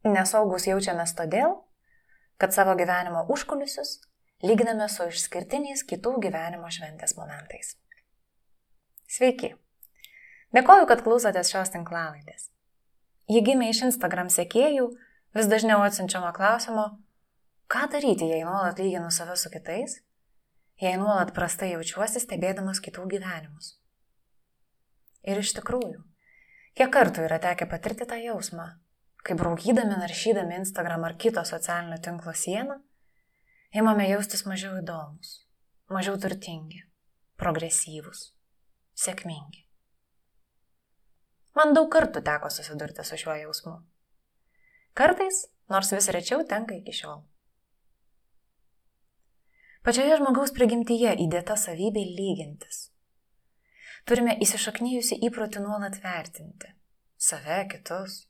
Nesaugus jaučiamės todėl, kad savo gyvenimo užkulisius lyginame su išskirtiniais kitų gyvenimo šventės momentais. Sveiki! Dėkoju, kad klausotės šios tinklalaidės. Ji gimė iš Instagram sekėjų, vis dažniau atsiunčiamo klausimo, ką daryti, jei nuolat lyginu save su kitais, jei nuolat prastai jaučiuosi stebėdamas kitų gyvenimus. Ir iš tikrųjų, kiek kartų yra tekę patirti tą jausmą, kai braukydami, naršydami Instagram ar kito socialinio tinklo sieną, imame jaustis mažiau įdomus, mažiau turtingi, progresyvūs, sėkmingi. Man daug kartų teko susidurti su šiuo jausmu. Kartais, nors vis rečiau, tenka iki šiol. Pačioje žmogaus prigimtyje įdėta savybė lygintis. Turime įsišaknyjusi įprotį nuolat vertinti save, kitus,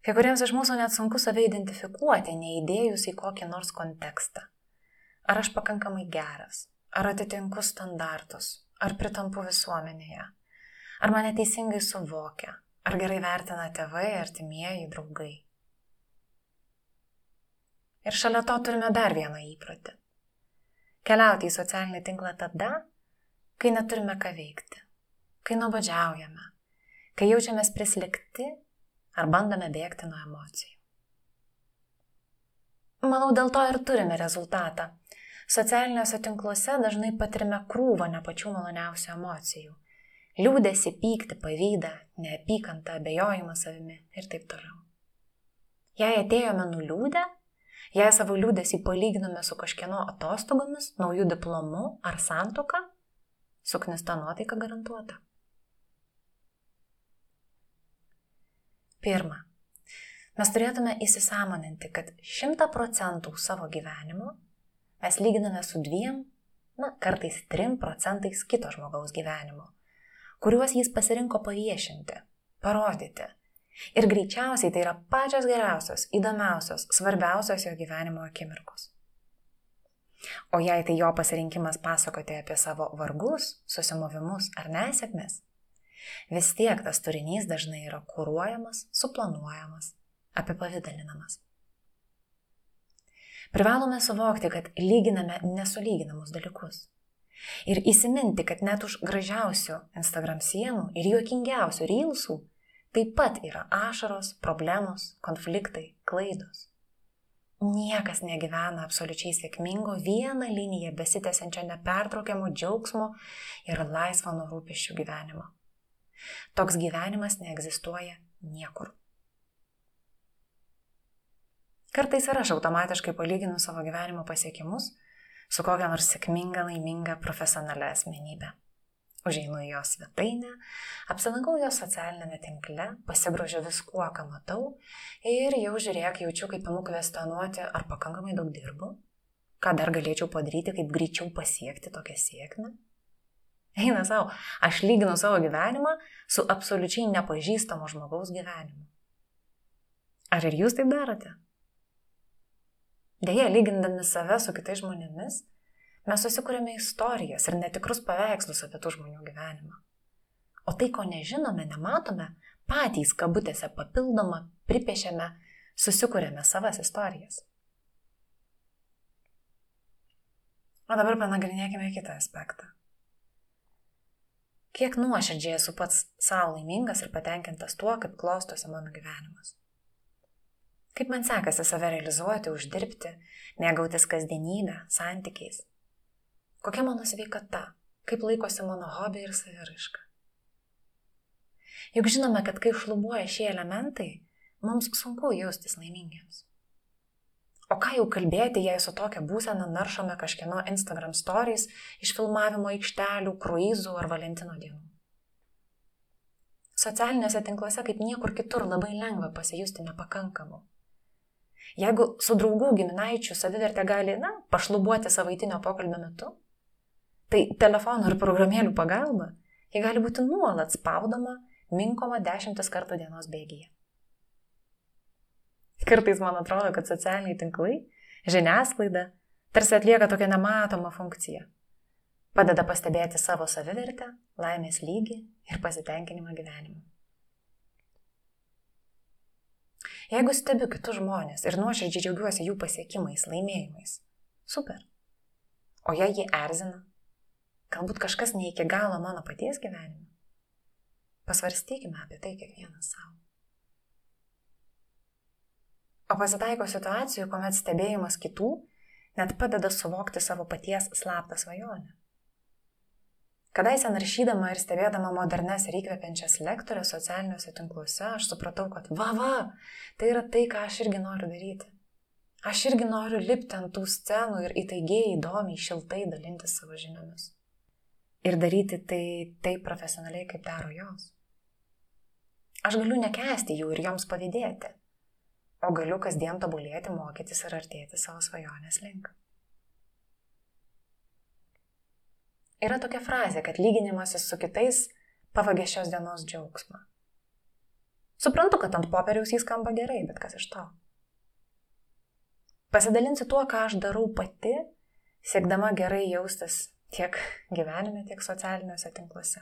Kai kuriems iš mūsų net sunku save identifikuoti, neįdėjus į kokį nors kontekstą. Ar aš pakankamai geras, ar atitinku standartus, ar pritampu visuomenėje, ar mane teisingai suvokia, ar gerai vertina tėvai, artimieji, draugai. Ir šalia to turime dar vieną įprotį. Keliauti į socialinį tinklą tada, kai neturime ką veikti, kai nuobodžiaujame, kai jaučiamės prislikti ar bandome bėgti nuo emocijų. Manau, dėl to ir turime rezultatą. Socialiniuose tinkluose dažnai patirime krūvą ne pačių maloniausių emocijų. Liūdėsi, pykti, pavydą, neapykantą, abejojimą savimi ir taip toliau. Jei atėjome nuliūdę, jei savo liūdėsi palyginome su kažkieno atostogomis, naujų diplomu ar santoka, suknista nuotaika garantuota. Pirma, mes turėtume įsisamoninti, kad 100 procentų savo gyvenimo mes lyginame su dviem, na, kartais 3 procentais kito žmogaus gyvenimo, kuriuos jis pasirinko paviešinti, parodyti. Ir greičiausiai tai yra pačios geriausios, įdomiausios, svarbiausios jo gyvenimo akimirkos. O jei tai jo pasirinkimas pasakoti apie savo vargus, susimovimus ar nesėkmes, Vis tiek tas turinys dažnai yra kūruojamas, suplanuojamas, apipavydalinamas. Privalome suvokti, kad lyginame nesulyginamus dalykus. Ir įsiminti, kad net už gražiausių Instagram sienų ir juokingiausių rylsų taip pat yra ašaros, problemos, konfliktai, klaidos. Niekas negyvena absoliučiai sėkmingo vieną liniją besitęsiančio nepertraukiamo džiaugsmo ir laisvo nuo rūpeščių gyvenimo. Toks gyvenimas neegzistuoja niekur. Kartais ir aš automatiškai palyginu savo gyvenimo pasiekimus su kokia nors sėkminga, laiminga, profesionalia asmenybė. Užeinu į jos svetainę, apsilankau jos socialinėme tinkle, pasigrožiu viskuo, ką matau ir jau žiūrėk, jaučiu, kaip imu kvestionuoti, ar pakankamai daug dirbu, ką dar galėčiau padaryti, kaip greičiau pasiekti tokią sėkmę. Eina savo, aš lyginu savo gyvenimą su absoliučiai nepažįstamo žmogaus gyvenimu. Ar ir jūs taip darote? Deja, lygindami save su kitais žmonėmis, mes susikūrėme istorijas ir netikrus paveikslus apie tų žmonių gyvenimą. O tai, ko nežinome, nematome, patys kabutėse papildomą pripiešėme, susikūrėme savas istorijas. O dabar panagrinėkime kitą aspektą. Kiek nuoširdžiai esu pats savo laimingas ir patenkintas tuo, kaip klostosi mano gyvenimas. Kaip man sekasi save realizuoti, uždirbti, mėgautis kasdienybę, santykiais. Kokia mano sveikata, kaip laikosi mano hobiai ir saviraiška. Juk žinome, kad kai šlubuoja šie elementai, mums sunku jaustis laimingiams. O ką jau kalbėti, jei su tokia būsena naršome kažkieno Instagram stories iš filmavimo aikštelių, kruizų ar Valentino dienų. socialiniuose tinkluose kaip niekur kitur labai lengva pasijusti nepakankamu. Jeigu su draugų giminaičių savivertė gali, na, pašlubuoti savaitinio pokalbio metu, tai telefonų ir programėlių pagalba ji gali būti nuolat spaudoma, minkoma dešimtis kartų dienos bėgyje. Kartais man atrodo, kad socialiniai tinklai, žiniasklaida tarsi atlieka tokią nematomą funkciją. Padeda pastebėti savo savivertę, laimės lygį ir pasitenkinimą gyvenimu. Jeigu stebiu kitus žmonės ir nuoširdžiai džiaugiuosi jų pasiekimais, laimėjimais, super. O jei jie erzina, galbūt kažkas ne iki galo mano paties gyvenime, pasvarstykime apie tai kiekvienas savo. O pasitaiko situacijų, kuomet stebėjimas kitų net padeda suvokti savo paties slaptą svajonę. Kadaise naršydama ir stebėdama modernes ir įkvepiančias lektorės socialiniuose tinkluose, aš supratau, kad va, va, tai yra tai, ką aš irgi noriu daryti. Aš irgi noriu lipti ant tų scenų ir įtaigiai, įdomiai, šiltai dalintis savo žiniomis. Ir daryti tai taip profesionaliai, kaip daro jos. Aš galiu nekesti jų ir joms pavydėti, o galiu kasdien tobulėti, mokytis ir artėti savo svajonės link. Yra tokia frazė, kad lyginimasis su kitais pavagė šios dienos džiaugsmą. Suprantu, kad ant popieriaus jis skamba gerai, bet kas iš to? Pasidalinsiu tuo, ką aš darau pati, siekdama gerai jaustis tiek gyvenime, tiek socialiniuose tinkluose.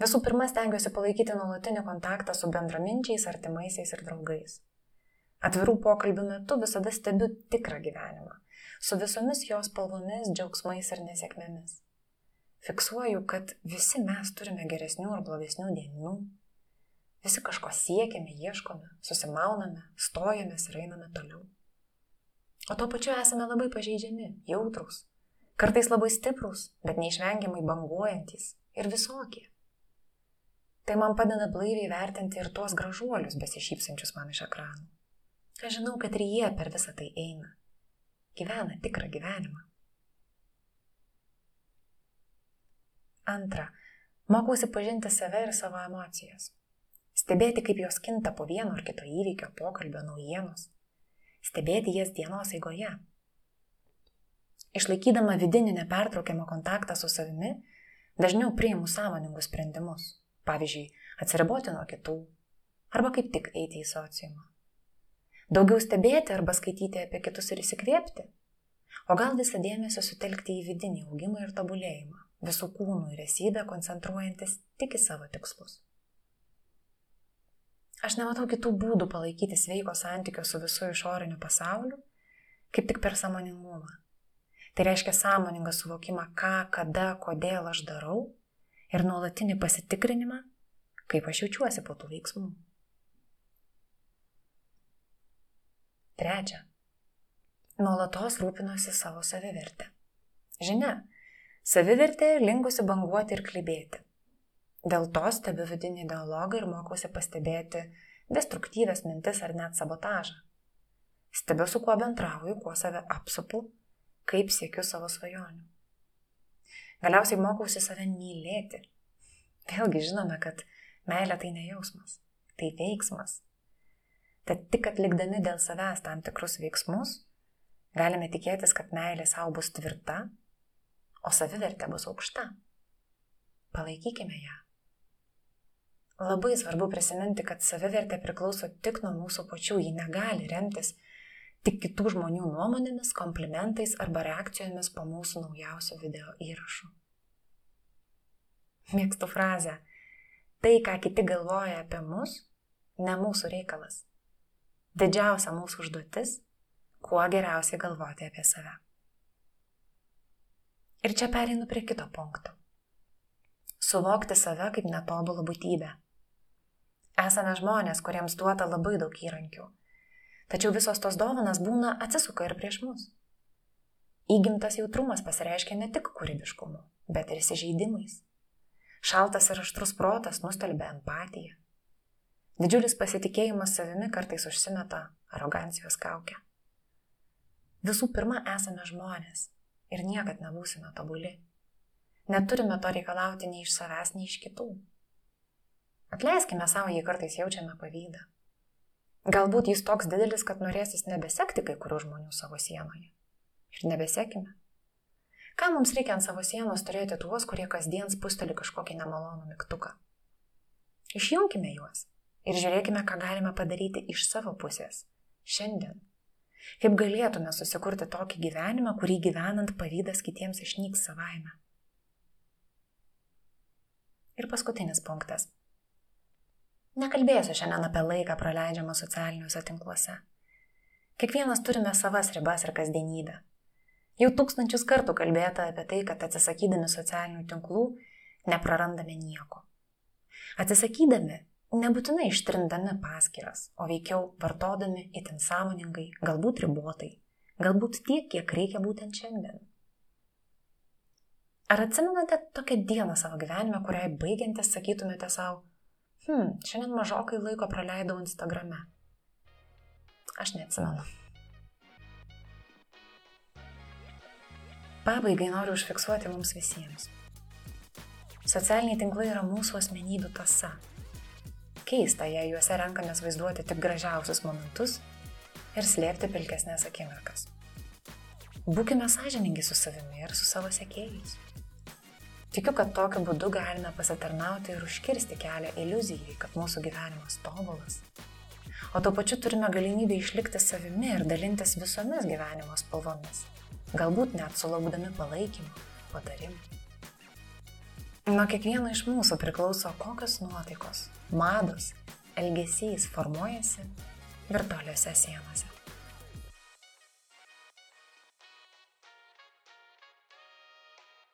Visų pirma, stengiuosi palaikyti nuolatinį kontaktą su bendraminčiais, artimaisiais ir draugais. Atvirų pokalbių metu visada stebiu tikrą gyvenimą su visomis jos spalvomis, džiaugsmais ir nesėkmėmis. Fiksuoju, kad visi mes turime geresnių ar blogesnių dienų. Visi kažko siekiame, ieškome, susimauname, stojamės ir einame toliau. O tuo pačiu esame labai pažeidžiami, jautrus, kartais labai stiprus, bet neišvengiamai banguojantis ir visokie. Tai man padeda blaiviai vertinti ir tuos gražuolius besišypsančius man iš ekranų. Aš žinau, kad ir jie per visą tai eina gyvena tikrą gyvenimą. Antra, mokausi pažinti save ir savo emocijas. Stebėti, kaip jos kinta po vieno ar kito įvykio, pokalbio, naujienos. Stebėti jas dienos eigoje. Išlaikydama vidinį nepertraukiamą kontaktą su savimi, dažniau priimu sąmoningus sprendimus. Pavyzdžiui, atsiriboti nuo kitų. Arba kaip tik eiti į sociumą. Daugiau stebėti arba skaityti apie kitus ir įsikvėpti. O gal visą dėmesį sutelkti į vidinį augimą ir tobulėjimą, visų kūnų ir esybę koncentruojantis tik į savo tikslus. Aš nematau kitų būdų palaikyti sveiko santykio su visų išoriniu pasauliu, kaip tik per samoningumą. Tai reiškia sąmoningą suvokimą, ką, kada, kodėl aš darau ir nuolatinį pasitikrinimą, kaip aš jaučiuosi po tų veiksmų. Trečia. Nuolatos rūpinosi savo savivertę. Žinia, savivertė linkusi banguoti ir klibėti. Dėl to stebiu vidinį dialogą ir mokausi pastebėti destruktyvės mintis ar net sabotažą. Stebiu, su kuo bendrauju, kuo save apsupu, kaip siekiu savo svajonių. Galiausiai mokausi save mylėti. Vėlgi žinome, kad meilė tai ne jausmas, tai veiksmas, Tad tik atlikdami dėl savęs tam tikrus veiksmus, galime tikėtis, kad meilė savo bus tvirta, o savivertė bus aukšta. Palaikykime ją. Labai svarbu prisiminti, kad savivertė priklauso tik nuo mūsų pačių, ji negali remtis tik kitų žmonių nuomonėmis, komplimentais arba reakcijomis po mūsų naujausių video įrašų. Mėgstu frazę, tai, ką kiti galvoja apie mus, ne mūsų reikalas. Didžiausia mūsų užduotis - kuo geriausiai galvoti apie save. Ir čia pereinu prie kito punkto. Suvokti save kaip netobulą būtybę. Esame žmonės, kuriems duota labai daug įrankių. Tačiau visos tos dovanas būna atsisuka ir prieš mus. Įgimtas jautrumas pasireiškia ne tik kūrybiškumu, bet ir įsižeidimais. Šaltas ir aštrus protas nustelbė empatiją. Didžiulis pasitikėjimas savimi kartais užsimeta arogancijos kaukę. Visų pirma, esame žmonės ir niekad nebūsime tobuli. Neturime to reikalauti nei iš savęs, nei iš kitų. Atleiskime savo, jei kartais jaučiame pavydą. Galbūt jis toks didelis, kad norėsis nebesekti kai kurių žmonių savo sienoje. Ir nebesekime. Ką mums reikia ant savo sienos turėti tuos, kurie kasdien spusteli kažkokį nemalonų mygtuką? Išjungkime juos ir žiūrėkime, ką galime padaryti iš savo pusės. Šiandien. Kaip galėtume susikurti tokį gyvenimą, kurį gyvenant pavydas kitiems išnyks savaime. Ir paskutinis punktas. Nekalbėsiu šiandien apie laiką praleidžiamą socialiniuose tinkluose. Kiekvienas turime savas ribas ir kasdienybę. Jau tūkstančius kartų kalbėta apie tai, kad atsisakydami socialinių tinklų neprarandame nieko. Atsisakydami nebūtinai ištrindami paskiras, o veikiau vartodami itin sąmoningai, galbūt ribotai, galbūt tiek, kiek reikia būtent šiandien. Ar atsimenate tokią dieną savo gyvenime, kuriai baigiantis sakytumėte savo, Hmm, šiandien mažokai laiko praleidau Instagrame. Aš neatsimenu. Pabaigai noriu užfiksuoti mums visiems. Socialiniai tinklai yra mūsų asmenybių tasa. Keista, jei juose renkamės vaizduoti tik gražiausius momentus ir slėpti pilkesnės akimirkas. Būkime sąžiningi su savimi ir su savo sekėjais. Tikiu, kad tokiu būdu galime pasitarnauti ir užkirsti kelią iliuzijai, kad mūsų gyvenimas tobulas. O tuo pačiu turime galimybę išlikti savimi ir dalintis visomis gyvenimo spalvomis, galbūt net sulaukdami palaikymų, patarimų. Nuo kiekvieno iš mūsų priklauso, kokios nuotaikos, mados, elgesys formuojasi virtualiuose sienose.